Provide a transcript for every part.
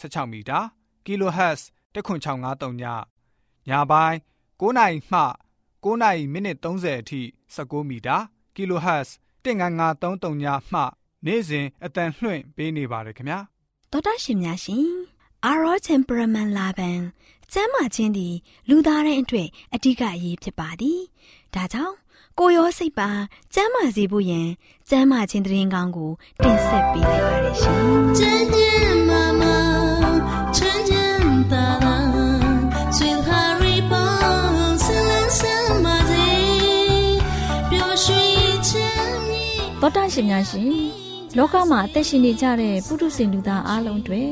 16မီတာ kHz 10653ညညပိုင်း9နိုင်မှ9နိုင်မိနစ်30အထိ16မီတာ kHz 19533ညမှနေ့စဉ်အတန်လှွင့်ပေးနေပါတယ်ခင်ဗျာတော်တာရှင်များရှင်အာရော temperament လာပန်ကျမ်းမာခြင်းသည်လူသားတိုင်းအတွက်အဓိကအရေးဖြစ်ပါသည်ဒါကြောင့်ကိုရောစိတ်ပါကျမ်းမာစေဖို့ယင်ကျမ်းမာခြင်းတရင်ကောင်းကိုတင်ဆက်ပေးလိုက်ပါရရှင်။ကျမ်းကျမ်း သောတာရှင်များရှင်လောကမှာအသက်ရှင်နေကြတဲ့ပုထုဇဉ်လူသားအလုံးတွေ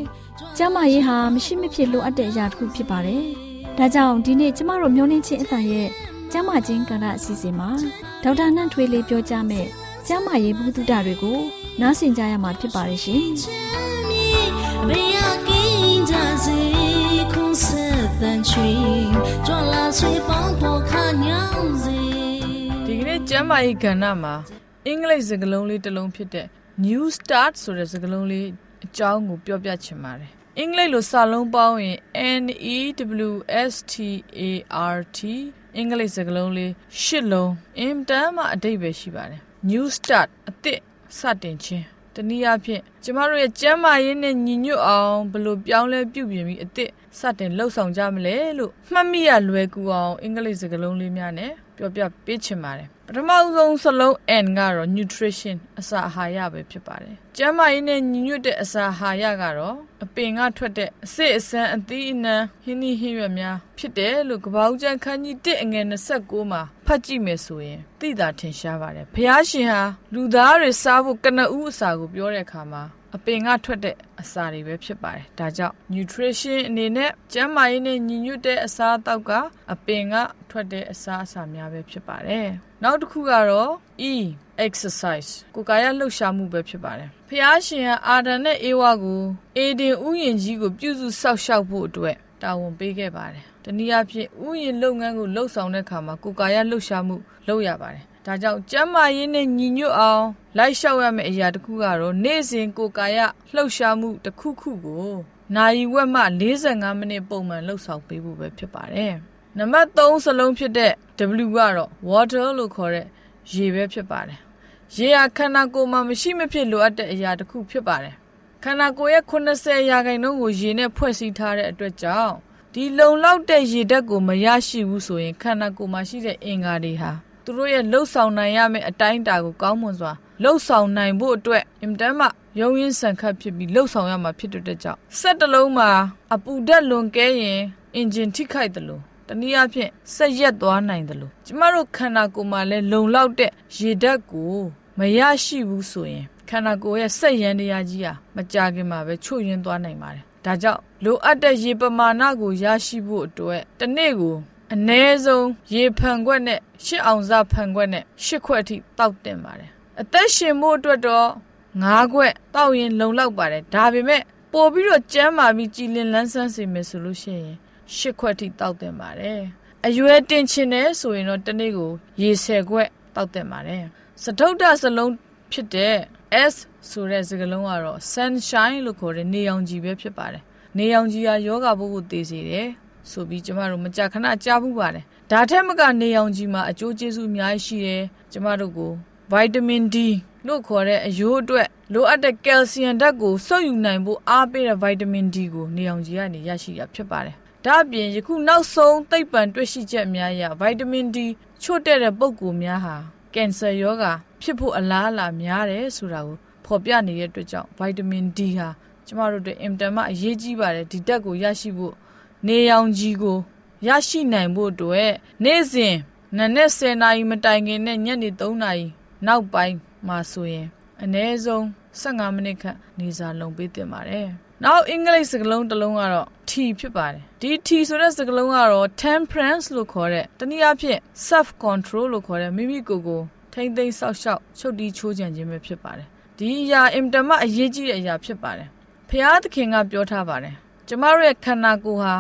ကျမ်းမာရေးဟာမရှိမဖြစ်လိုအပ်တဲ့အရာတစ်ခုဖြစ်ပါတယ်။ဒါကြောင့်ဒီနေ့ကျမတို့မျှဝင့်ခြင်းအသံရဲ့ကျမ်းမာခြင်းကဏ္ဍအစီအစဉ်မှာဒေါက်တာနှန့်ထွေးလေးပြောကြားမယ်ကျမ်းမာရေးဘုဒ္ဓတွေကိုနားဆင်ကြရမှာဖြစ်ပါရဲ့ရှင်။ဒီကနေ့ကျမ်းမာရေးကဏ္ဍမှာ အင်္ဂလိပ်စကားလုံးလေးတစ်လုံးဖြစ်တဲ့ New Start ဆိုတဲ့စကားလုံးလေးအကြောင်းကိုပြောပြချင်ပါတယ်။အင်္ဂလိပ်လိုစာလုံးပေါင်းရင် N E W S T A R T အင်္ဂလိပ်စကားလုံးလေးရှစ်လုံးအင်တန်မှအတိတ်ပဲရှိပါတယ် new start အသစ်စတင်ခြင်းတနည်းအားဖြင့်ကျမတို့ရဲ့ကျမ်းမာရေးနဲ့ညီညွတ်အောင်ဘယ်လိုပြောင်းလဲပြုပြင်ပြီးအသစ် စတင်လှုပ်ဆောင်ကြမလဲလို့မှတ်မိရလွယ်ကူအောင်အင်္ဂလိပ်စကားလုံးလေးများနဲ့ပြောပြပေးချင်ပါတယ်ပထမဆုံးစလုံး N ကတော့ nutrition အစာအာဟာရပဲဖြစ်ပါတယ်။ကျန်းမာရေးနဲ့ညီညွတ်တဲ့အစာအာဟာရကတော့အပင်ကထွက်တဲ့အစစ်အဆန်းအသီးအနှံဟင်းသီးဟင်းရွက်များဖြစ်တယ်လို့ကပောက်ကျန်ခန်းကြီး1အငယ်29မှာဖတ်ကြည့်မယ်ဆိုရင်သိတာထင်ရှားပါတယ်။ဘုရားရှင်ဟာလူသားတွေစားဖို့ကနဦးအစာကိုပြောတဲ့အခါမှာ အပင်ကထွက်တဲ့အစာတွေပဲဖြစ်ပါတယ်။ဒါကြောင့် nutrition အနေနဲ့ကျန်းမာရေးနဲ့ညီညွတ်တဲ့အစာအသောက်ကအပင်ကထွက်တဲ့အစာအစာများပဲဖြစ်ပါတယ်။နောက်တစ်ခုကတော့ E exercise ကိုယ်ကာယလှုပ်ရှားမှုပဲဖြစ်ပါတယ်။ဖျားရှင်ကအာဒံနဲ့အေဝါကိုအေဒင်ဥယျင်ကြီးကိုပြုစုစောက်ရှောက်ဖို့အတွက်တာဝန်ပေးခဲ့ပါတယ်။တနည်းအားဖြင့်ဥယျင်လုပ်ငန်းကိုလှုပ်ဆောင်တဲ့အခါမှာကိုယ်ကာယလှုပ်ရှားမှုလုပ်ရပါတယ်။ ဒါကြောင့်ကျန်းမာရေးနဲ့ညီညွတ်အောင်လိုက်လျှောက်ရမယ့်အရာတစ်ခုကတော့နေ့စဉ်ကိုယ်ကာယလှုပ်ရှားမှုတစ်ခုခုကိုနိုင်ဝက်မှ45မိနစ်ပုံမှန်လှုပ်ဆောင်ပေးဖို့ပဲဖြစ်ပါတယ်။နံပါတ်3စလုံးဖြစ်တဲ့ W ကတော့ water လို့ခေါ်တဲ့ရေပဲဖြစ်ပါတယ်။ရေဟာခန္ဓာကိုယ်မှာမရှိမဖြစ်လိုအပ်တဲ့အရာတစ်ခုဖြစ်ပါတယ်။ခန္ဓာကိုယ်ရဲ့80ရာခိုင်နှုန်းကိုရေနဲ့ဖွဲ့စည်းထားတဲ့အတွက်ကြောင့်ဒီလုံလောက်တဲ့ရေဓာတ်ကိုမရရှိဘူးဆိုရင်ခန္ဓာကိုယ်မှာရှိတဲ့အင်္ဂါတွေဟာ သူတို့ရဲ့လှုပ်ဆောင်နိုင်ရမယ့်အတိုင်းအတာကိုကောင်းမွန်စွာလှုပ်ဆောင်နိုင်ဖို့အတွက်အင်တန်မှရုံရင်းဆန်ခတ်ဖြစ်ပြီးလှုပ်ဆောင်ရမှာဖြစ်တဲ့ကြောင့်စက်တလုံးမှာအပူဓာတ်လွန်ကဲရင်အင်ဂျင်ထိခိုက်တယ်လို့တနည်းအားဖြင့်ဆက်ရက်သွားနိုင်တယ်လို့ကျမတို့ခန္ဓာကိုယ်မှာလည်းလုံလောက်တဲ့ရေဓာတ်ကိုမရရှိဘူးဆိုရင်ခန္ဓာကိုယ်ရဲ့စက်ရန်တရားကြီးဟာမကြခင်မှာပဲချို့ယွင်းသွားနိုင်ပါတယ်ဒါကြောင့်လိုအပ်တဲ့ရေပမာဏကိုရရှိဖို့အတွက်တစ်နေ့ကို အနည်းဆုံးရေဖန်ခွက်နဲ့ရှစ်အောင်စားဖန်ခွက်နဲ့ရှစ်ခွက်အထိတောက်တင်ပါတယ်အသက်ရှင်ဖို့အတွက်တော့ငါးခွက်တောက်ရင်လုံလောက်ပါတယ်ဒါပေမဲ့ပို့ပြီးတော့ကျန်းမာပြီးကြည်လင်လန်းဆန်းစေမယ်ဆိုလို့ရှိရင်ရှစ်ခွက်ထိတောက်တင်ပါတယ်အရွယ်တင်ချင်တယ်ဆိုရင်တော့တစ်နေ့ကိုရေဆယ်ခွက်တောက်တင်ပါတယ်စတုဒ္ဒစလုံးဖြစ်တဲ့ S ဆိုတဲ့စကားလုံးကတော့ sunshine လို့ခေါ်တဲ့နေရောင်ခြည်ပဲဖြစ်ပါတယ်။နေရောင်ခြည်ဟာယောဂဘုတ်ကိုသိစေတယ် ဆိုပြီးကျမတို့မကြာခဏကြားဘူးပါတယ်။ဒါထက်မကနေရောင်ခြည်မှာအကျိုးကျေးဇူးအများကြီးရှိတယ်။ကျမတို့ကို vitamin D လို့ခေါ်တဲ့အယိုးအတွက်လိုအပ်တဲ့ကယ်လ်ဆီယမ်ဓာတ်ကိုစုပ်ယူနိုင်ဖို့အားပေးတဲ့ vitamin D ကိုနေရောင်ခြည်ကနေရရှိတာဖြစ်ပါတယ်။ဒါအပြင်ယခုနောက်ဆုံးသိပ္ပံတွေ့ရှိချက်များအရ vitamin D ချို့တဲ့တဲ့ပုံကူများဟာကင်ဆာရောဂါဖြစ်ဖို့အလားအလာများတယ်ဆိုတာကိုဖော်ပြနေတဲ့အတွက်ကြောင့်ဗိုက်တာမင် D ဟာကျမတို့တို့အင်တန်မှအရေးကြီးပါတယ်ဒီတက်ကိုရရှိဖို့ နေရောင်ကြီးကို ရရှိနိုင်ဖို့အတွက်နေ့စဉ်နနက်10နာရီမတိုင်ခင်နဲ့ညနေ3နာရီနောက်ပိုင်းမှာဆိုရင် အနည်းဆုံး15မိနစ်ခန့်နေစာလုံပေးသင့်ပါတယ်။နောက်အင်္ဂလိပ်စကားလုံးတစ်လုံးကတော့ T ဖြစ်ပါတယ်။ဒီ T ဆိုတဲ့စကားလုံးကတော့ temperance လို့ခေါ်တဲ့တနည်းအားဖြင့် self control လို့ခေါ်တဲ့မိမိကိုယ်ကိုထိမ့်သိမ်းဆောက်ရှောက်ချုပ်တီးချိုးချံခြင်းပဲဖြစ်ပါတယ်။ဒီအရာအင်တမအရေးကြီးတဲ့အရာဖြစ်ပါတယ်။ဖျားသခင်ကပြောထားပါတယ်။ကျမတို့ရဲ့ခန္ဓာကိုယ်ဟာ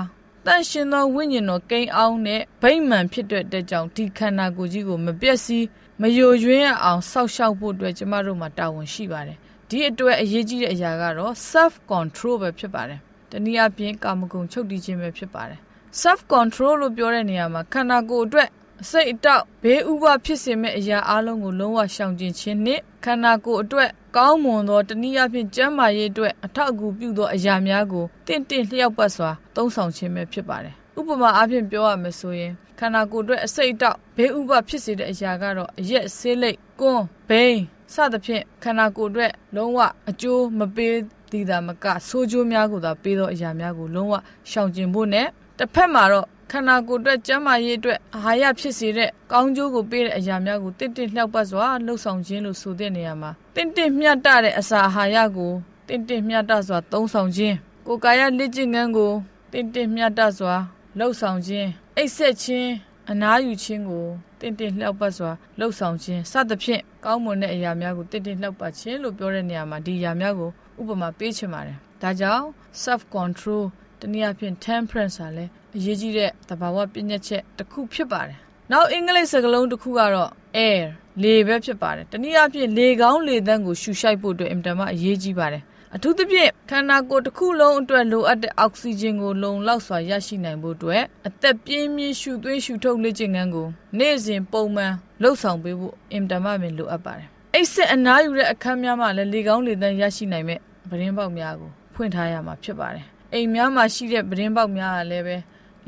တန်ရှင်သောဝိညာဉ်တော်ကိန်းအောင်တဲ့ဗိမ္မာန်ဖြစ်တဲ့ကြောင့်ဒီခန္ဓာကိုယ်ကြီးကိုမပြည့်စည်မယိုယွင်းအောင်စောက်ရှောက်ဖို့အတွက်ကျမတို့မှာတာဝန်ရှိပါတယ်ဒီအတွက်အရေးကြီးတဲ့အရာကတော့ self control ပဲဖြစ်ပါတယ်တနည်းအားဖြင့်ကာမဂုဏ်ချုပ်တည်ခြင်းပဲဖြစ်ပါတယ် self control လို့ပြောတဲ့နေရာမှာခန္ဓာကိုယ်အတွက်အစိတ်အတောက်ဘေးဥပဖြစ်စေမဲ့အရာအလုံးကိုလုံးဝရှောင်ကျဉ်ခြင်းနှင့်ခန္ဓာကိုယ်အတွက် ကောင်းမွန်သော တနည်းအားဖြင့် ကျန်းမာရေးအတွက် အထောက်အကူပြုသော အရာများကိုတင့်တင့်လျှောက်ပတ်စွာ သုံးဆောင်ခြင်းပဲ ဖြစ်ပါတယ် ဥပမာအားဖြင့် ပြောရမယ်ဆိုရင် ခန္ဓာကိုယ်အတွက်အစိတ်အတောက် ဘေးဥပဖြစ်စေတဲ့အရာကတော့ အရက် ဆေးလိပ် ကွန်း ဘိန်း စသဖြင့် ခန္ဓာကိုယ်အတွက် လုံးဝအကျိုးမပေးသည်သာမက ဆိုးကျိုးများကိုသာ ပေးသောအရာများကို လုံးဝရှောင်ကျဉ်ဖို့နဲ့တစ်ဖက်မှာတော့ ခန္ဓာကိုယ်အတွက်ကျန်းမာရေးအတွက်အာဟာရဖြစ်စေတဲ့ကောင်းကျိုးကိုပေးတဲ့အရာများကိုတင့်တင့်လျှောက်ပတ်စွာလှုပ်ဆောင်ခြင်းလို့ဆိုတဲ့နေရာမှာတင့်တင့်မျှတတဲ့အစာအာဟာရကိုတင့်တင့်မျှတစွာသုံးဆောင်ခြင်းကိုယ်ကာယလက်ကျင့်ခန်းကိုတင့်တင့်မျှတစွာလှုပ်ဆောင်ခြင်းအိပ်ဆက်ခြင်းအနားယူခြင်းကိုတင့်တင့်လျှောက်ပတ်စွာလှုပ်ဆောင်ခြင်းစသဖြင့်ကောင်းမွန်တဲ့အရာများကိုတင့်တင့်လျှောက်ပတ်ခြင်းလို့ပြောတဲ့နေရာမှာဒီအရာများကိုဥပမာပေးချင်ပါတယ်ဒါကြောင့် self control တနည်းအားဖြင့် temperance ဟာလည်း အရေးကြီးတဲ့သဘာဝပြည့်ညက်ချက်တစ်ခုဖြစ်ပါတယ်နောက်အင်္ဂလိပ်စကားလုံးတစ်ခုကတော့ air လေပဲဖြစ်ပါတယ်တနည်းအားဖြင့်လေကောင်းလေသန့်ကိုရှူရှိုက်ဖို့အတွက်အင်တာမအရေးကြီးပါတယ်အထူးသဖြင့်ခန္ဓာကိုယ်တစ်ခုလုံးအတွက်လိုအပ်တဲ့အောက်ဆီဂျင်ကိုလုံလောက်စွာရရှိနိုင်ဖို့အတွက်အသက်ပြင်းပြင်းရှူသွင်းရှူထုတ်လေ့ကျင့်ခန်းကိုနေ့စဉ်ပုံမှန်လှုပ်ဆောင်ပေးဖို့အင်တာမပင်လိုအပ်ပါတယ်အိတ်ဆက်အနားယူတဲ့အခန်းများမှာလည်းလေကောင်းလေသန့်ရရှိနိုင်မဲ့ပရင်းပေါက်များကိုဖွင့်ထားရမှာဖြစ်ပါတယ်အိမ်များမှာရှိတဲ့ပရင်းပေါက်များကလည်းပဲ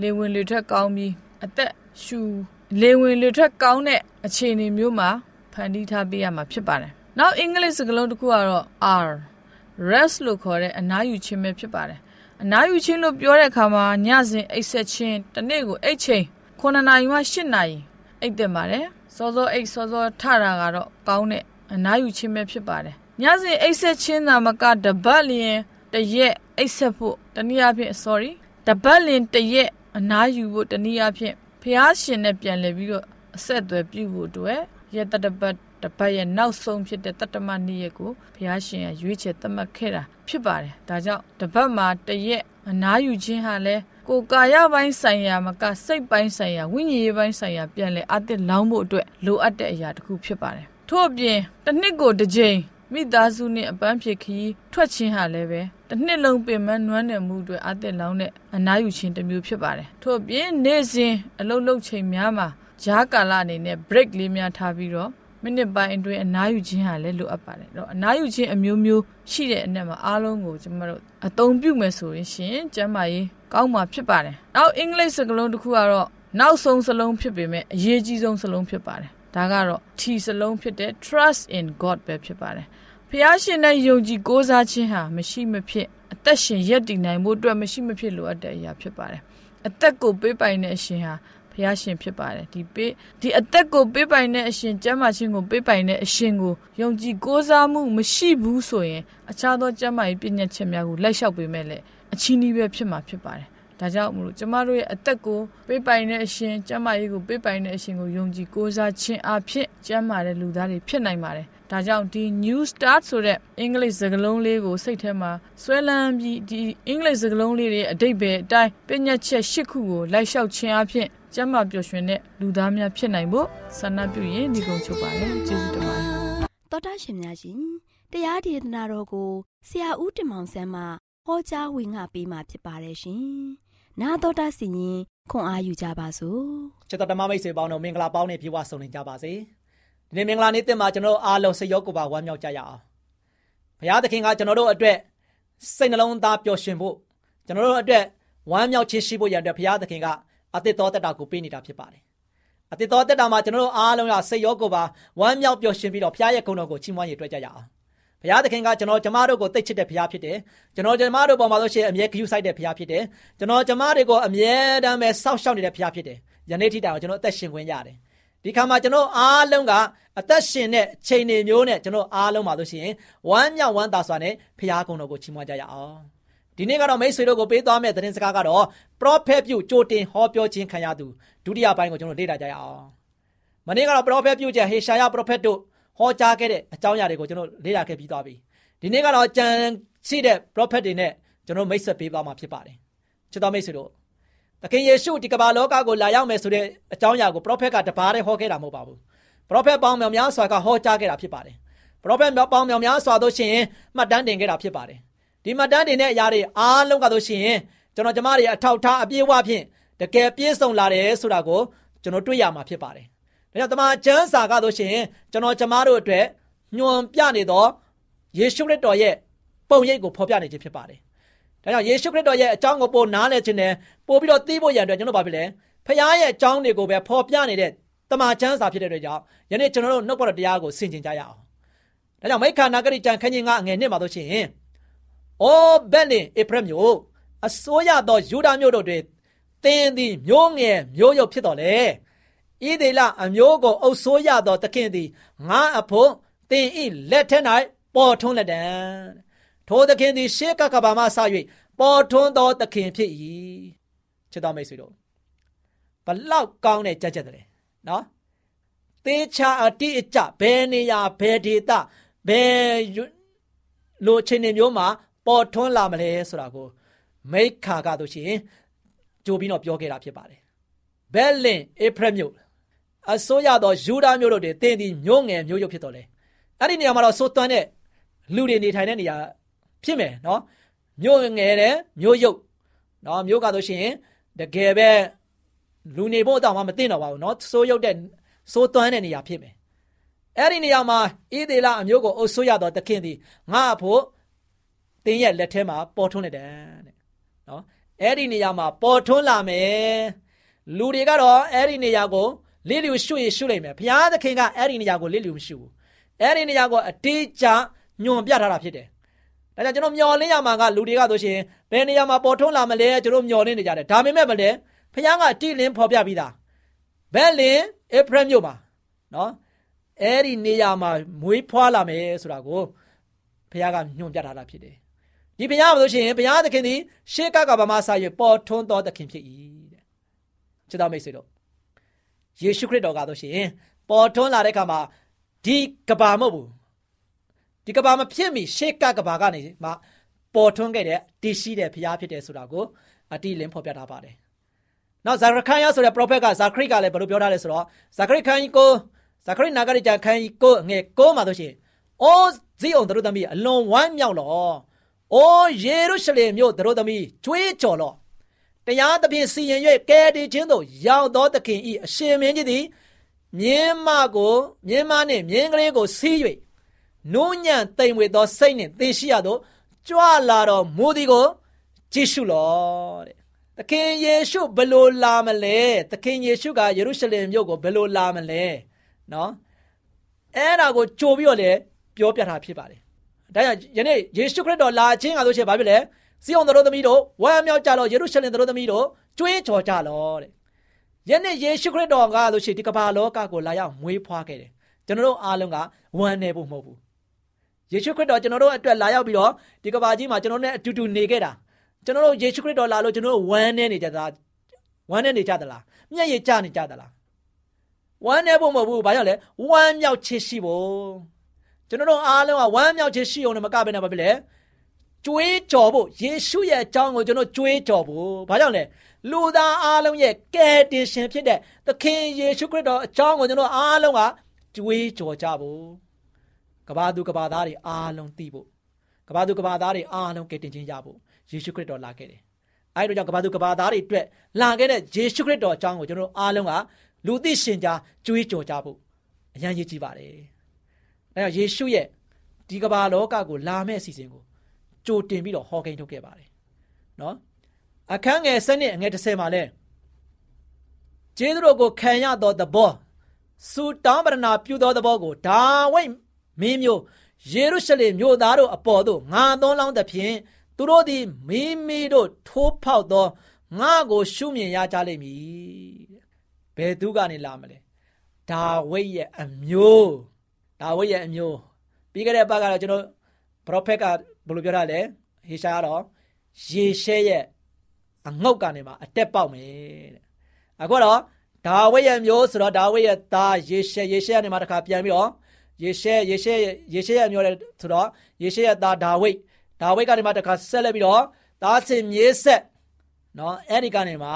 လေဝင်လေထွက်ကောင်းပြီးအသက်ရှူလေဝင်လေထွက်ကောင်းတဲ့အခြေအနေမျိုးမှာဖန်တီးထားပေးရမှာဖြစ်ပါတယ်နောက်အင်္ဂလိပ်စကားလုံးတစ်ခုကတော့ R rest လို့ခေါ်တဲ့အနားယူခြင်းပဲဖြစ်ပါတယ်အနားယူခြင်းလို့ပြောတဲ့အခါမှာညစဉ်အိပ်ဆက်ခြင်းတစ်နေ့ကိုအိပ်ချိန်9နာရီမှ10နာရီအိပ်တယ်ပါတယ်စောစောအိပ်စောစောထတာကတော့ကောင်းတဲ့အနားယူခြင်းပဲဖြစ်ပါတယ်ညစဉ်အိပ်ဆက်ခြင်းသာမကတပတ်လျင်တရက်အိပ်ဆက်ဖို့တနည်းအားဖြင့် sorry တပတ်လျင်တရက် အနားယူဖို့တနည်းအားဖြင့်ဖျားရှင်နဲ့ပြန်လည်ပြီးတော့အဆက်အသွယ်ပြုဖို့အတွက်ရက်တပတ်တပတ်ရဲ့နောက်ဆုံးဖြစ်တဲ့တတ္တမနေ့ရက်ကိုဘုရားရှင်ကရွေးချယ်သတ်မှတ်ခဲ့တာဖြစ်ပါတယ်။ဒါကြောင့်တပတ်မှာတရက်အနားယူခြင်းဟာလည်းကိုယ်ကာယပိုင်းဆိုင်ရာမကစိတ်ပိုင်းဆိုင်ရာဝိညာဉ်ရေးပိုင်းဆိုင်ရာပြန်လည်အသစ်လောင်းဖို့အတွက်လိုအပ်တဲ့အရာတစ်ခုဖြစ်ပါတယ်။ထို့အပြင်တစ်နှစ်ကိုတစ်ကြိမ် မိသားစုနဲ့အပန်းဖြေခရီးထွက်ခြင်းဟာလည်းပဲတစ်နှစ်လုံးပင်မနွမ်းနယ်မှုတွေအသစ်လောင်းတဲ့အနားယူခြင်းတစ်မျိုးဖြစ်ပါတယ်။ထို့အပြင်နေ့စဉ်အလုပ်လုပ်ချိန်များမှာဂျားကာလအနေနဲ့ break လေးများထားပြီးတော့မိနစ်ပိုင်းအတွင်းအနားယူခြင်းဟာလည်းလိုအပ်ပါတယ်။တော့အနားယူခြင်းအမျိုးမျိုးရှိတဲ့အနက်မှာအားလုံးကိုကျွန်တော်တို့အသုံးပြုမယ်ဆိုရင်ရှင်ကျမ်းမာရေးကောင်းမှာဖြစ်ပါတယ်။နောက်အင်္ဂလိပ်စကားလုံးတစ်ခုကတော့နောက်ဆုံးစလုံးဖြစ်ပေမဲ့အရေးကြီးဆုံးစလုံးဖြစ်ပါတယ်။ဒါကတော့ T စလုံးဖြစ်တဲ့ trust in God ပဲဖြစ်ပါတယ်။ ဖျားရှင်နဲ့ယုံကြည်ကိုးစားခြင်းဟာမရှိမဖြစ်အသက်ရှင်ရည်တည်နိုင်ဖို့အတွက်မရှိမဖြစ်လိုအပ်တဲ့အရာဖြစ်ပါတယ်။အသက်ကိုပေးပိုင်တဲ့အရှင်ဟာဘုရားရှင်ဖြစ်ပါတယ်ဒီပေးဒီအသက်ကိုပေးပိုင်တဲ့အရှင်ကျမ်းမာခြင်းကိုပေးပိုင်တဲ့အရှင်ကိုယုံကြည်ကိုးစားမှုမရှိဘူးဆိုရင်အခြားသောကျမ်းမာရေးပြည့်ညတ်ချက်များကိုလိုက်လျှောက်ပေးမဲ့လေအချီးနှီးပဲဖြစ်မှာဖြစ်ပါတယ်ဒါကြောင့်မလို့ကျမတို့ရဲ့အသက်ကိုပေးပိုင်တဲ့အရှင်ကျမ်းမာရေးကိုပေးပိုင်တဲ့အရှင်ကိုယုံကြည်ကိုးစားခြင်းအဖြစ်ကျမ်းမာတဲ့လူသားတွေဖြစ်နိုင်ပါတယ် ဒါကြောင့်ဒီ new start ဆိုတဲ့အင်္ဂလိပ်စကားလုံးလေးကိုစိတ်ထဲမှာဆွဲလန်းပြီးဒီအင်္ဂလိပ်စကားလုံးလေးတွေအတိတ်ပဲအတိုင်းပြည့်ညတ်ချက်၈ခုကိုလိုက်လျှောက်ခြင်းအဖြစ်ကျမ်းမာပျော်ရွှင်တဲ့လူသားများဖြစ်နိုင်ဖို့ဆန္ဒပြုရင်ဒီကုန်းချုပ်ပါတယ်ကျေးဇူးတင်ပါတယ်တော်တာရှင်များရှင်တရားဒေသနာတော်ကိုဆရာဦးတင်မောင်ဆန်းမှဟောကြားဝင်ငါပေးมาဖြစ်ပါတယ်ရှင်နာတော်တာစီရင်ခွန်အားယူကြပါစို့ချစ်တော်ဓမ္မမိတ်ဆွေပေါင်းတို့မင်္ဂလာပေါင်းနဲ့ပြေဝဆုံနေကြပါစေ ဒီနေ့မင်္ဂလာနေ့တင်မှာကျွန်တော်တို့အားလုံးစိတ်ရောကိုယ်ပါဝမ်းမြောက်ကြရအောင်ဘုရားသခင်ကကျွန်တော်တို့အတွက်စိတ်နှလုံးသားပျော်ရွှင်ဖို့ကျွန်တော်တို့အတွက်ဝမ်းမြောက်ခြင်းရှိဖို့ရတဲ့ဘုရားသခင်ကအသစ်တော်တက်တာကိုပေးနေတာဖြစ်ပါတယ်အသစ်တော်တက်တာမှာကျွန်တော်တို့အားလုံးကစိတ်ရောကိုယ်ပါဝမ်းမြောက်ပျော်ရွှင်ပြီးတော့ဘုရားရဲ့ဂုဏ်တော်ကိုချီးမွမ်းရတွေ့ကြရအောင်ဘုရားသခင်ကကျွန်တော်ကျမတို့ကိုသိချစ်တဲ့ဘုရားဖြစ်တယ်ကျွန်တော်ကျမတို့ပေါ်မှာလို့ရှိရင်အမြဲဂရုစိုက်တဲ့ဘုရားဖြစ်တယ်ကျွန်တော်ကျမတွေကိုအမြဲတမ်းပဲစောင့်ရှောက်နေတဲ့ဘုရားဖြစ်တယ်ယနေ့ထိတိုင်ကျွန်တော်အသက်ရှင်ခွင့်ရတယ် ဒီခါမှာကျွန်တော်အားလုံးကအသက်ရှင်တဲ့ချိန်တွေမျိုးနဲ့ကျွန်တော်အားလုံးပါလို့ရှိရင်ဝမ်းမြောက်ဝမ်းသာစွာနဲ့ဖခင်ကုံတော်ကိုချီးမွမ်းကြရအောင်ဒီနေ့ကတော့မိတ်ဆွေတို့ကိုပေးသွားမယ့်သတင်းစကားကတော့ prophet ပြုကြိုတင်ဟောပြောခြင်းခံရသူဒုတိယပိုင်းကိုကျွန်တော်လေ့လာကြရအောင်မနေ့ကတော့ prophet ပြုချက်ဟေရှာယ prophet တို့ဟောကြားခဲ့တဲ့အကြောင်းအရာတွေကိုကျွန်တော်လေ့လာခဲ့ပြီးသွားပြီဒီနေ့ကတော့ကြံရှိတဲ့ prophet တွေနဲ့ကျွန်တော်မိတ်ဆက်ပေးသွားမှာဖြစ်ပါတယ်ချစ်တော်မိတ်ဆွေတို့ သခင်ယေရှုဒီကမ္ဘာလောကကိုလာရောက်မယ်ဆိုတဲ့အကြောင်းအရာကို prophet ကတပါးတည်းဟောခဲ့တာမဟုတ်ပါဘူး prophet ပေါင်းမြောင်များစွာကဟောကြားခဲ့တာဖြစ်ပါတယ် prophet ပေါင်းမြောင်များစွာတို့ရှင်မှတ်တမ်းတင်ခဲ့တာဖြစ်ပါတယ်ဒီမှတ်တမ်းတင်တဲ့အရာတွေအားလုံးကတို့ရှင်ကျွန်တော်ကျမတွေအထောက်ထားအပြည့်အဝဖြင့်တကယ်ပြည့်စုံလာတယ်ဆိုတာကိုကျွန်တော်တွေ့ရမှာဖြစ်ပါတယ်ဒါကြောင့်တမန်ကျမ်းစာကတို့ရှင်ကျွန်တော်ကျမတို့အတွက်ညွန်ပြနေသောယေရှုခရစ်တော်ရဲ့ပုံရိပ်ကိုဖော်ပြနေခြင်းဖြစ်ပါတယ် ဒါကြောင့်ယေရှုခရစ်တော်ရဲ့အကြောင်းကိုပိုနားလည်ခြင်းနဲ့ပို့ပြီးတော့သိဖို့ရန်အတွက်ကျွန်တော်ဘာဖြစ်လဲဖခင်ရဲ့အကြောင်းတွေကိုပဲဖော်ပြနေတဲ့တမန်ကျမ်းစာဖြစ်တဲ့အတွက်ကြောင့်ယနေ့ကျွန်တော်တို့နှုတ်ပေါ်တရားကိုဆင်ခြင်ကြရအောင်ဒါကြောင့်မိခန္ဓာဂရိကျန်ခန်းကြီးငါအငယ်နှစ်မှာတို့ရှိရင်အိုဘက်လင်ဧဖရမျိုးအစိုးရသောယူဒာမျိုးတို့တွင်တင်းသည်မျိုးငယ်မျိုးရုပ်ဖြစ်တော်လေဣဒေလအမျိုးကိုအုပ်ဆိုးရသောသခင်သည်ငါအဖို့တင်းဤလက်ထက်၌ပေါ်ထွန်းလက်တံ ထိုသခင်သည်ရှေးကကဘာမှဆ၍ပေါ်ထွန်းသောသခင်ဖြစ်၏ချစ်တော်မိတ်ဆွေတို့ဘလောက်ကောင်းတဲ့ကြက်ကြက်တယ်နော်သေချာအတိအကျဘယ်နေရာဘယ်ဒေသဘယ်လိုချင်းနေမျိုးမှာပေါ်ထွန်းလာမလဲဆိုတာကို မိခါကတို့ရှင်ကြိုပြီးတော့ပြောခဲ့တာဖြစ်ပါတယ်ဘဲလင်ဧဖရမြို့အစိုးရသောယူဒာမျိုးတို့တွေတင်းဒီမျိုးငယ်မျိုးရုပ်ဖြစ်တော်လဲအဲ့ဒီနေရာမှာတော့စိုးသွမ်းတဲ့လူတွေနေထိုင်တဲ့နေရာ ဖြစ်မယ်နော်မျိုးငယ်တဲ့မျိုးရုပ်နော်မျိုးကဆိုရှင်တကယ်ပဲလူနေဖို့တောင်မှမသိတော့ပါဘူးနော်စိုးရုပ်တဲ့စိုးသွမ်းတဲ့နေရာဖြစ်မယ်အဲ့ဒီနေရာမှာဣသေလအမျိုးကိုအုပ်ဆိုးရတော့တခင်သည်ငါ့ဖို့တင်းရဲ့လက်ထဲမှာပေါ်ထွန်းနေတယ်တဲ့နော်အဲ့ဒီနေရာမှာပေါ်ထွန်းလာမယ်လူတွေကတော့အဲ့ဒီနေရာကိုလစ်လျူရှုရရှုလိုက်မယ်ဘုရားသခင်ကအဲ့ဒီနေရာကိုလစ်လျူမရှုဘူးအဲ့ဒီနေရာကိုအတေးချညွန်ပြထားတာဖြစ်တယ် ဒါကြောင့်ကျွန်တော်မျော်လင့်ရမှာကလူတွေကဆိုရှင်ဘယ်နေရာမှာပေါ်ထွန်းလာမလဲကျွန်တော်မျော်လင့်နေကြတယ်ဒါပေမဲ့မလဲဘုရားကတိလင်းဖော်ပြပြီးသားဘယ်လင်ဧဖရမြို့မှာနော်အဲ့ဒီနေရာမှာမွေးဖွားလာမယ်ဆိုတာကိုဘုရားကညွှန်ပြထားတာဖြစ်တယ်ဒီဘုရားမလို့ရှိရင်ဘုရားသခင်သည်ရှေးကကဘာမဆာရပေါ်ထွန်းတော်သခင်ဖြစ်၏တဲ့ချစ်တော်မိတ်ဆွေတို့ယေရှုခရစ်တော်ကဆိုရှင်ပေါ်ထွန်းလာတဲ့အခါမှာဒီကဘာမဟုတ်ဘူး ဒီကဘာမဖြစ်မီရှေးကကဘာကနေမှပေါ်ထွန်းခဲ့တဲ့တည်ရှိတဲ့ဘုရားဖြစ်တယ်ဆိုတာကိုအတိလင်းဖော်ပြထားပါတယ်နောက်ဇာခရခန်ယဆိုတဲ့ prophet ကဇာခရိကလည်းဘယ်လိုပြောထားလဲဆိုတော့ဇာခရိခန်ကိုဇာခရိနာဂရိကြခန်ကိုငယ်ကိုမှာဆိုရှင်အိုးဇီအောင်တို့သမီးအလွန်ဝမ်းမြောက်လော။အိုးယေရုရှလင်မြို့တို့သမီးကြွေးကြော်လော့။တရားသဖြင့်စီရင်၍ကဲတည်ခြင်းသို့ရောက်သောသခင်ဤအရှင်မင်းကြီးသည်မြင်းမကိုမြင်းမနှင့်မြင်းကလေးကိုစီး၍ နုညံ့တိမ်ဝေသောစိတ်နှင့်သင်ရှိရသောကြွလာတော်မူသည်ကိုကြည့်ရှုလော့တဲ့သခင်ယေရှုဘယ်လိုလာမလဲသခင်ယေရှုကယေရုရှလင်မြို့ကိုဘယ်လိုလာမလဲနော်အဲ့ဒါကိုကြိုပြီးတော့လေပြောပြတာဖြစ်ပါတယ်ဒါကြောင့်ယနေ့ယေရှုခရစ်တော်လာခြင်းကဆိုရှင်ဘာဖြစ်လဲစီအောင်တော်သမီးတို့ဝမ်းမြောက်ကြလောယေရုရှလင်တော်သမီးတို့ကြွေးကြော်ကြလောတဲ့ယနေ့ယေရှုခရစ်တော်ကဆိုရှင်ဒီကမ္ဘာလောကကိုလာရောက်မွေးဖွားခဲ့တယ်ကျွန်တော်တို့အားလုံးကဝမ်းနေဖို့မဟုတ်ဘူး ယေရှုခရစ်တော်ကျွန်တော်တို့အတွက်လာရောက်ပြီးတော့ဒီကမ္ဘာကြီးမှာကျွန်တော်တို့နဲ့အတူတူနေခဲ့တာကျွန်တော်တို့ယေရှုခရစ်တော်လာလို့ကျွန်တော်တို့ဝမ်းနေနေကြတာဝမ်းနေနေကြသလားမျက်ရည်ကျနေကြသလားဝမ်းနေဖို့မဟုတ်ဘူးဘာကြောင့်လဲဝမ်းမြောက်ချစ်ရှိဖို့ကျွန်တော်တို့အားလုံးကဝမ်းမြောက်ချစ်ရှိအောင်လည်းမကဘဲနဲ့ဘာဖြစ်လဲကြွေးကြော်ဖို့ယေရှုရဲ့အကြောင်းကိုကျွန်တော်ကြွေးကြော်ဖို့ဘာကြောင့်လဲလူသားအားလုံးရဲ့ကယ်တင်ရှင်ဖြစ်တဲ့သခင်ယေရှုခရစ်တော်အကြောင်းကိုကျွန်တော်အားလုံးကကြွေးကြော်ကြဖို့ ကဘာသူကဘာသားတွေအားလုံးသိဖို့ကဘာသူကဘာသားတွေအားလုံးကယ်တင်ခြင်းရဖို့ယေရှုခရစ်တော်လာခဲ့တယ်အဲဒီတော့ကြောင့်ကဘာသူကဘာသားတွေအတွက်လာခဲ့တဲ့ယေရှုခရစ်တော်အကြောင်းကိုကျွန်တော်အားလုံးကလူသိရှင်ကြားကြွေးကြော်ကြဖို့အရန်ရည်ကြည့်ပါတယ်။အဲတော့ယေရှုရဲ့ဒီကမ္ဘာလောကကိုလာမဲ့အစီအစဉ်ကိုကြိုတင်ပြီးတော့ဟောကိန်းထုတ်ခဲ့ပါတယ်။နော်။အခန်းငယ်7နှစ်အငယ်30မှာလဲကျေးဇူးတော်ကိုခံရသောသဘောစူတောင်းပရဏာပြုသောသဘောကိုဒါဝိ မင်းမျိုးယေရုရှလင်မြို့သားတို့အပေါ်သို့ငါသွန်းလောင်းသဖြင့်သူတို့သည်မိမိတို့ထိုးဖောက်သောငါကိုရှုမြင်ရကြလိမ့်မည်ဘယ်သူကနေလာမလဲဒါဝိဒ်ရဲ့အမျိုးဒါဝိဒ်ရဲ့အမျိုးပြီးခဲ့တဲ့ဘက်ကတော့ကျွန်တော်ပရောဖက်ကဘယ်လိုပြောတာလဲဟေရှာကတော့ယေရှဲရဲ့အငုတ်ကနေမှအတက်ပေါက်မယ်တဲ့အခုတော့ဒါဝိဒ်ရဲ့မျိုးဆိုတော့ဒါဝိဒ်ရဲ့သားယေရှဲယေရှဲကနေမှတစ်ခါပြန်ပြီးတော့ ယေရှဲယေရှဲယေရှဲရဲ့မျိုးလဲဆိုတော့ယေရှဲရဲ့သားဒါဝိဒ်ဒါဝိဒ်ကနေမှတစ်ခါဆက်လက်ပြီးတော့သားစင်မြေးဆက်နော်အဲ့ဒီကနေမှ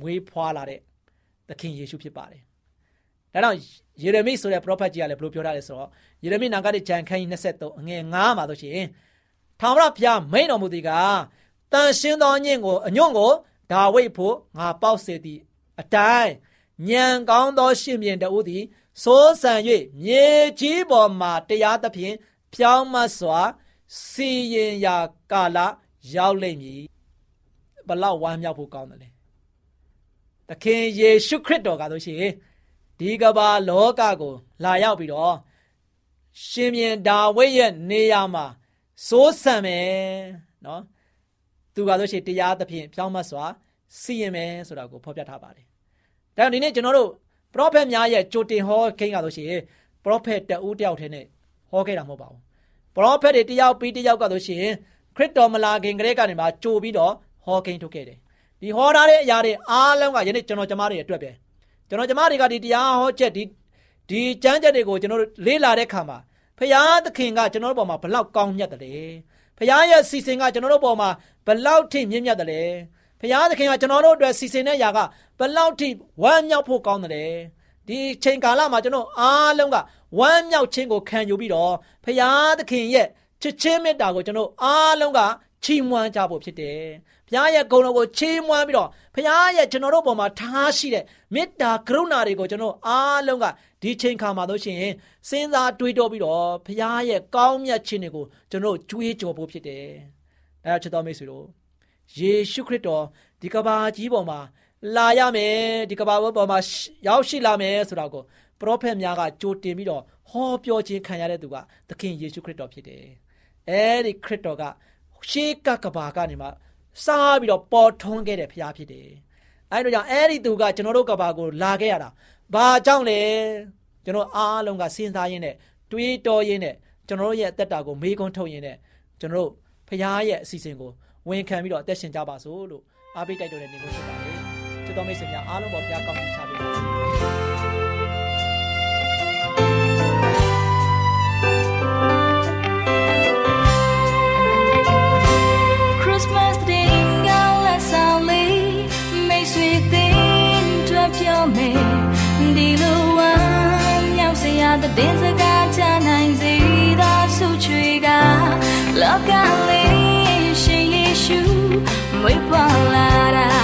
မွေးဖွားလာတဲ့သခင်ယေရှုဖြစ်ပါတယ်။ဒါကြောင့်ယေရမိဆိုတဲ့ prophet ကြီးကလည်းဘယ်လိုပြောထားလဲဆိုတော့ယေရမိနာဂတိကျမ်းခန်းကြီး23အငယ်9မှာဆိုရှင်ထာဝရဘုရားမိန်တော်မူသည်ကတန်ရှင်းသောညင့်ကိုအညွန့်ကိုဒါဝိဒ်ဖို့ငါပေါက်စေသည်အတိုင်းညံကောင်းသောရှင်ပြန်တဦးသည်စိုးစံ၍မြေကြီးပေါ်မှတရားသဖြင့်ဖြောင်းမစွာစီရင်ရာကာလရောက်လိမ့်မည်ဘလောက်ဝမ်းမြောက်ဖို့ကောင်းတယ်လေသခင်ယေရှုခရစ်တော်ကဆိုရှင်ဒီကဘာလောကကို လာရောက်ပြီးတော့ရှင်ပြန်ဒါဝိဒ်ရဲ့နေရာမှာစိုးစံမယ်နော်သူကဆိုရှင်တရားသဖြင့်ဖြောင်းမစွာစီရင်မယ်ဆိုတာကိုဖော်ပြထားပါတယ်ဒါကြောင့်ဒီနေ့ကျွန်တော်တို့ ပရောဖက်များရဲ့ကြိုတင်ဟောခိန်းကဆိုရှင်ပရောဖက်တဦးတယောက်တည်းနဲ့ဟောခဲ့တာမဟုတ်ပါဘူးပရောဖက်တွေတယောက်ပြီးတယောက်ကဆိုရှင်ခရစ်တော်မလာခင်ကလေးကနေမှကြိုပြီးတော့ဟောကိန်းထုတ်ခဲ့တယ်ဒီဟောထားတဲ့အရာတွေအားလုံးကယနေ့ကျွန်တော်ကျမတွေအတွက်ပဲကျွန်တော်ကျမတွေကဒီတရားဟောချက်ဒီဒီကျမ်းချက်တွေကိုကျွန်တော်တို့လေ့လာတဲ့အခါမှာဖရာသခင်ကကျွန်တော်တို့ပေါ်မှာဘလောက်ကောင်းမြတ်တယ်ဖရာရဲ့စီစဉ်ကကျွန်တော်တို့ပေါ်မှာဘလောက်ထိမြင့်မြတ်တယ် ဖရာသခင်ကကျွန်တော်တို့အတွက်စီစဉ်တဲ့ຢာကဘလောက်ထိဝမ်းမြောက်ဖို့ကောင်းတယ်ဒီချိန်ကာလမှာကျွန်တော်အားလုံးကဝမ်းမြောက်ခြင်းကိုခံယူပြီးတော့ဖရာသခင်ရဲ့ချစ်ချင်းမေတ္တာကိုကျွန်တော်အားလုံးကချီးမွမ်းကြဖို့ဖြစ်တယ်။ဘုရားရဲ့ဂုဏ်တော်ကိုချီးမွမ်းပြီးတော့ဘုရားရဲ့ကျွန်တော်တို့ပေါ်မှာထားရှိတဲ့မေတ္တာကရုဏာတွေကိုကျွန်တော်အားလုံးကဒီချိန်ခါမှာတို့ရှိရင်စဉ်းစားတွေးတောပြီးတော့ဘုရားရဲ့ကောင်းမြတ်ခြင်းတွေကိုကျွန်တော်ကြွေးကြော်ဖို့ဖြစ်တယ်။ဒါကြောင့်ချစ်တော်မိတ်ဆွေတို့ ယေရှုခရစ်တော်ဒီကဘာကြီးပေါ်မှာလာရမယ်ဒီကဘာပေါ်မှာရောက်ရှိလာမယ်ဆိုတာကိုပရောဖက်များကကြိုတင်ပြီးတော့ဟောပြောခြင်းခံရတဲ့သူကသခင်ယေရှုခရစ်တော်ဖြစ်တယ်။အဲဒီခရစ်တော်ကရှေးကကဘာကနေမှစားပြီးတော့ပေါ်ထွန်းခဲ့တဲ့ဖရားဖြစ်တယ်။အဲဒီတော့ကြောင့်အဲဒီသူကကျွန်တော်တို့ကဘာကိုလာခဲ့ရတာ။ဘာကြောင့်လဲ။ကျွန်တော်အားလုံးကစဉ်းစားရင်းနဲ့တွေးတောရင်းနဲ့ကျွန်တော်တို့ရဲ့အသက်တာကိုမေးခွန်းထုတ်ရင်းနဲ့ကျွန်တော်တို့ဖရားရဲ့အစီအစဉ်ကို ဝန်ခံပြီးတော့အသက်ရှင်ကြပါစို့လို့အားပေးတိုက်တော်တဲ့နေလို့ဖြစ်ပါတယ်။ချစ်တော်မိတ်ဆွေများအားလုံးပေါ်ဘုရားကောင်းချပေးပါစေ။ Christmas Day ကလက်ဆောင်လေးမိတ်ဆွေတင်တွေ့ပြောမယ်ဒီလိုဝမ်းမြောက်စရာတဲ့တင်စကားချနိုင်စေသာဆုချွေကလောကလေးရှင်ယေရှု မွေးဖွားလာတာ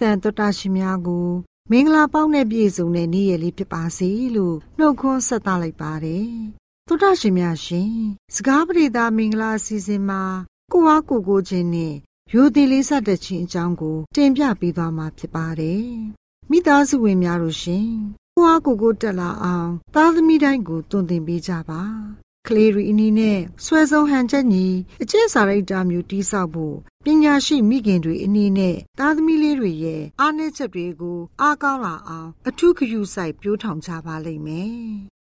တန်တော်တာရှင်များကို မင်္ဂလာပေါင်းနဲ့ပြည့်စုံတဲ့နေ့ရက်လေးဖြစ်ပါစေလို့နှုတ်ခွန်းဆက်သလိုက်ပါတယ်။တော်တာရှင်များရှင်စကားပရိသမင်္ဂလာအစီအစဉ်မှာကိုဝါကိုကိုချင်းနဲ့ရိုသေလေးဆက်တဲ့ချင်းအကြောင်းကို တင်ပြပေးသွားမှာဖြစ်ပါတယ်။မိသားစုဝင်များတို့ရှင်ကိုဝါကိုကိုတက်လာအောင် သားသမီးတိုင်းကိုတုံသင်ပေးကြပါ။ ကလေးရီအနီးနဲ့ဆွဲဆုံးဟန်ချက်ညီအကျင့်စာရိတ္တမျိုးတိဆောက်ဖို့ပညာရှိမိခင်တွေအနည်းနဲ့သားသမီးလေးတွေရဲ့အားနည်းချက်တွေကိုအားကောင်းလာအောင်အထူးဂရုစိုက်ပြိုးထောင်ကြပါလိမ့်မယ်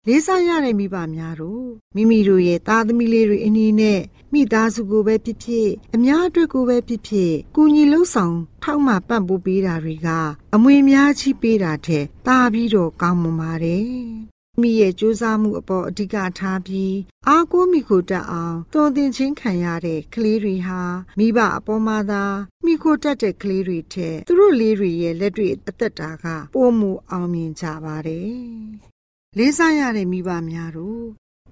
လေးစားရတဲ့မိဘများတို့မိမိတို့ရဲ့သားသမီးလေးတွေအနည်းနဲ့မိသားစုကိုပဲဖြစ်ဖြစ်အများအတွက်ကိုပဲဖြစ်ဖြစ်ကူညီလှုပ်ဆောင် ထောက်မှပံ့ပိုးပေးတာတွေကအမွေများကြီးပေးတာထက်တာပြီးတော့ကောင်းမွန်ပါတယ် မိရဲ့စူးစမ်းမှုအပေါ်အဓိကထားပြီးအားကိုးမိခိုတတ်အောင်သွန်သင်ချင်းခံရတဲ့ကလေးတွေဟာမိဘအပေါ်မှာသာမိခိုတတ်တဲ့ကလေးတွေထက်သူတို့လေးတွေရဲ့လက်တွေအသက်တာကပိုမှုအောင်မြင်ကြပါတယ်လေးစားရတဲ့မိဘများတို့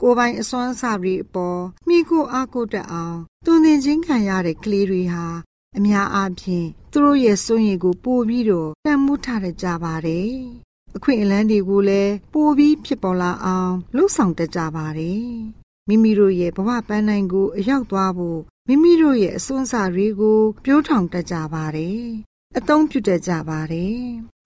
ကိုပိုင်အစွမ်းစားတွေအပေါ်မိခိုအားကိုတတ်အောင်သွန်သင်ချင်းခံရတဲ့ကလေးတွေဟာအများအားဖြင့်သူတို့ရဲ့စွန့်ရည်ကိုပို့ပြီးတော့တန်မှုထားတတ်ကြပါတယ် အခွင့်အလမ်းတွေကိုလည်းပိုပြီးဖြစ်ပေါ်လာအောင်လှုပ်ဆောင်တတ်ကြပါတယ်မိမိတို့ရဲ့ဘဝပန်းနိုင်ကိုအရောက်သွားဖို့မိမိတို့ရဲ့အစွမ်းစားတွေကိုပြိုးထောင်တတ်ကြပါတယ်အသုံးပြုတတ်ကြပါတယ်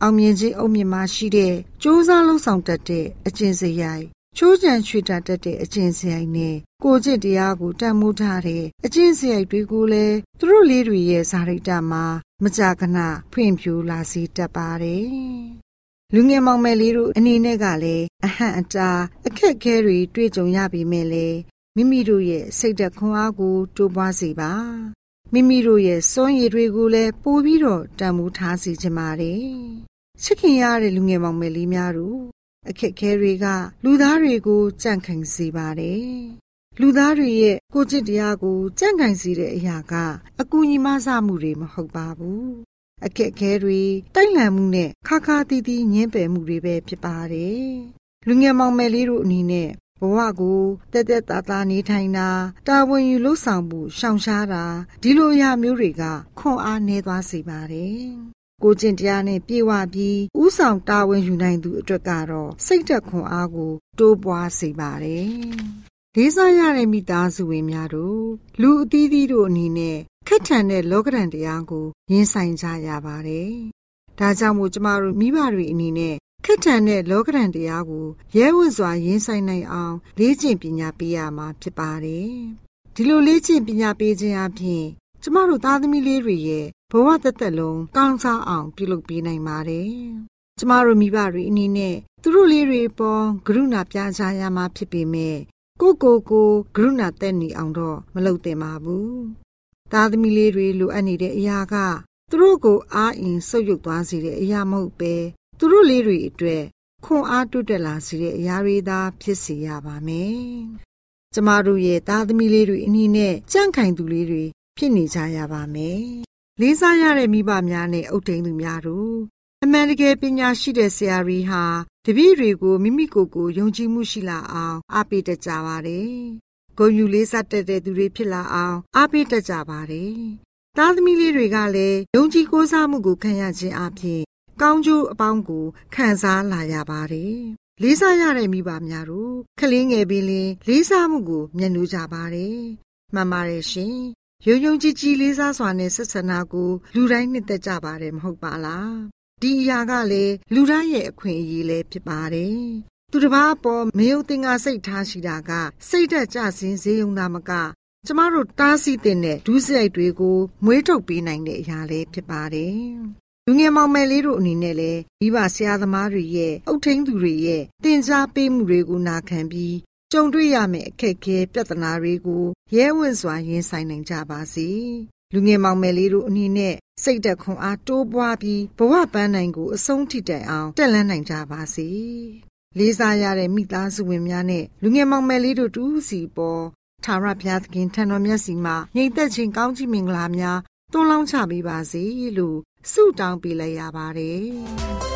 အောင်မြင်ခြင်းအုံမြင့်မရှိတဲ့စ조사လှုပ်ဆောင်တတ်တဲ့အကျင့်စရိုက်ချိုးချံချွေတာတတ်တဲ့အကျင့်စရိုက်နဲ့ကိုကျင့်တရားကိုတန်မိုးထားတဲ့အကျင့်စရိုက်တွေကိုလည်းသူတို့လေးတွေရဲ့ဇာရိတမှာမကြာခဏဖွင့်ပြလာစေတတ်ပါတယ်။ လူငယ်မောင်မယ်လေးတို့အနေနဲ့ကလည်းအဟန့်အတားအခက်ခဲတွေတွေ့ကြုံရပေမဲ့လည်းမိမိတို့ရဲ့စိတ်ဓာတ်ခွန်အားကိုတိုးပွားစေပါမိမိတို့ရဲ့စွမ်းရည်တွေကိုလည်းပို့ပြီးတော့တန်ဖိုးထားစေချင်ပါတယ်ချစ်ခင်ရတဲ့လူငယ်မောင်မယ်လေးများတို့အခက်ခဲတွေက လူသားတွေကိုကြန့်ခိုင်စေပါတယ်လူသားတွေရဲ့ကိုจิตတရားကိုကြန့်ခိုင်စေတဲ့အရာကအကူအညီမဆမှုတွေမဟုတ်ပါဘူး အခက်ခဲတွေတိုက်လန့်မှုနဲ့ခါခါတီးတီးညှင်းပယ်မှုတွေပဲဖြစ်ပါတယ်လူငယ်မောင်မယ်လေးတို့အနေနဲ့ဘဝကိုတက်တက်တာတာနေထိုင်တာတာဝန်ယူလှုပ်ဆောင်မှုရှောင်ရှားတာဒီလိုအရာမျိုးတွေကခွန်အားနည်းသွားစေပါတယ်ကိုကျင့်တရားနဲ့ပြေဝပြီးဥဆောင်တာဝန်ယူနိုင်သူအတွက်ကတော့စိတ်သက်ခွန်အားကို တိုးပွားစေပါတယ်လေးစားရတဲ့မိသားစုဝင်များတို့လူအသီးသီးတို့အနေနဲ့ ခက်ထန်တဲ့လောကရန်တရားကိုရင်ဆိုင်ကြရပါတယ်ဒါကြောင့်မို့ကျမတို့မိဘတွေအနေနဲ့ခက်ထန်တဲ့လောကရန်တရားကိုရဲဝံ့စွာရင်ဆိုင်နိုင်အောင်လေ့ကျင့်ပညာပေးရမှာဖြစ်ပါတယ်။ဒီလိုလေ့ကျင့်ပညာပေးခြင်းအပြင်ကျမတို့သားသမီးလေးတွေရဲ့ဘဝသက်သက်လုံးကောင်းစားအောင်ပြုလုပ်ပေးနိုင်ပါတယ်။ကျမတို့မိဘတွေအနေနဲ့သူတို့လေးတွေပေါ်ကရုဏာပြချရမှာဖြစ်ပေမဲ့ကိုကိုကိုကရုဏာတက်နေအောင်တော့မလုပ်သင့်ပါဘူး။ သားသမီးလေးတွေလိုအပ်နေတဲ့အရာကသူတို့ကိုအားအင်ဆုပ်ယုပ်သွားစေတဲ့အရာမဟုတ်ပဲသူတို့လေးတွေအတွက်ခွန်အားတိုးတက်လာစေတဲ့အရာတွေသာဖြစ်စေရပါမယ်။ကျမတို့ရဲ့သားသမီးလေးတွေအနည်းနဲ့ကြန့်ခိုင်သူလေးတွေဖြစ်နေကြရပါမယ်။လေးစားရတဲ့မိဘများနဲ့အုပ်ထိန်သူများတို့အမှန်တကယ်ပညာရှိတဲ့ဆရာကြီးဟာတပည့်တွေကိုမိမိကိုယ်ကိုယုံကြည်မှုရှိလာအောင်အားပေးတတ်ကြပါတယ်။ ဂုဏ်ယူလေးစားတတ်တဲ့သူတွေဖြစ်လာအောင်အားပေးတတ်ကြပါတယ်။သားသမီးလေးတွေကလည်းယုံကြည်ကိုးစားမှုကိုခံရခြင်းအပြင်ကောင်းကျိုးအပေါင်းကိုခံစားလာရပါတယ်။လေးစားရတဲ့မိဘများတို့ခလင်းငယ်ပင်လင်လေးစားမှုကိုမျက်နှာကြပါတယ်။မှန်ပါတယ်ရှင်။ယုံယုံကြည်ကြည်လေးစားစွာနဲ့ဆက်ဆံတာကိုလူတိုင်းနှစ်သက်ကြပါတယ်မဟုတ်ပါလား။ဒီအရာကလည်းလူတိုင်းရဲ့အခွင့်အရေးလည်းဖြစ်ပါတယ်။ သူတစ်ပါးပေါ်မယုံသင်္ကာစိတ်ထားရှိတာက စိတ်သက်ကြစင်ဈေးုံသားမကကျမတို့တားဆီးတဲ့ဒုစရိုက်တွေကိုမွေးထုတ်ပေးနိုင်တဲ့အရာလေးဖြစ်ပါတယ်လူငယ်မောင်မယ်လေးတို့အနေနဲ့လည်းမိဘဆရာသမားတွေရဲ့အုတ်ထင်းသူတွေရဲ့တင် जा ပေးမှုတွေကိုနာခံပြီးကြုံတွေ့ရမယ့်အခက်အခဲပြဿနာတွေကိုရဲဝံ့စွာရင်ဆိုင်နိုင်ကြပါစေ။လူငယ်မောင်မယ်လေးတို့အနေနဲ့စိတ်သက်ခွန်အားတိုးပွားပြီးဘဝပန်းနိုင်ကိုအဆုံးထိတိုင်အောင်တက်လှမ်းနိုင်ကြပါစေ။ လေးစားရတဲ့မိသားစုဝင်များနဲ့လူငယ်မောင်မယ်လေးတို့တူးစီပေါ်ထာဝရဘုရားသခင်ထံတော်မျက်စီမှာညီသက်ချင်းကောင်းချီးမင်္ဂလာများတွန်းလောင်းချပေးပါစေလို့ဆုတောင်းပေးလိုက်ရပါတယ်။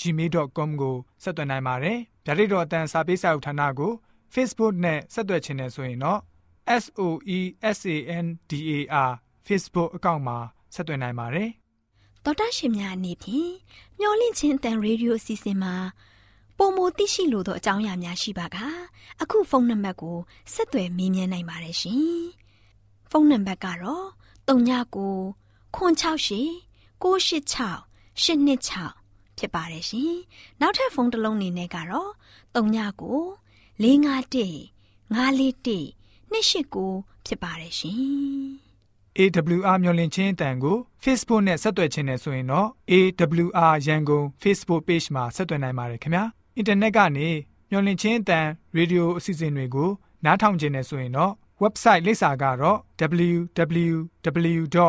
@gmail.com ကိုဆက်သွင်းနိုင်ပါတယ်။ဗျာဒိတ်တော်အတန်းစာပေးစာဥထာဏာကို Facebook နဲ့ဆက်သွယ်ခြင်းနဲ့ဆိုရင်တော့ s o e s a n d a r Facebook အကောင့်မှာဆက်သွင်းနိုင်ပါတယ်။တော်တာရှင်များအနေဖြင့်မျော်လင့်ခြင်းအတန်ရေဒီယိုအစီအစဉ်မှာပုံမသိရှိလို့သောအကြောင်းအရာများရှိပါကအခုဖုန်းနံပါတ်ကိုဆက်သွယ်မေးမြန်းနိုင်ပါတယ်ရှင်။ဖုန်းနံပါတ်ကတော့39 668 986 126 ဖြစ်ပါတယ်ရှင်။နောက်ထပ်ဖုန်းတစ်လုံးနေနဲ့ကတော့39 651 541 289ဖြစ်ပါတယ်ရှင်။ AWR မျော်လင့်ခြင်းအတန်ကို Facebook နဲ့ဆက်သွယ်ခြင်းနဲ့ဆိုရင်တော့ AWR ရန်ကုန် Facebook Page မှာဆက်သွယ်နိုင်ပါတယ်ခင်ဗျာအင်တာနက်ကနေမျော်လင့်ခြင်းအတန်ရေဒီယိုအစီအစဉ်တွေကိုနားထောင်ခြင်းနဲ့ဆိုရင်တော့ website လိပ်စာကတော့ www.awr.org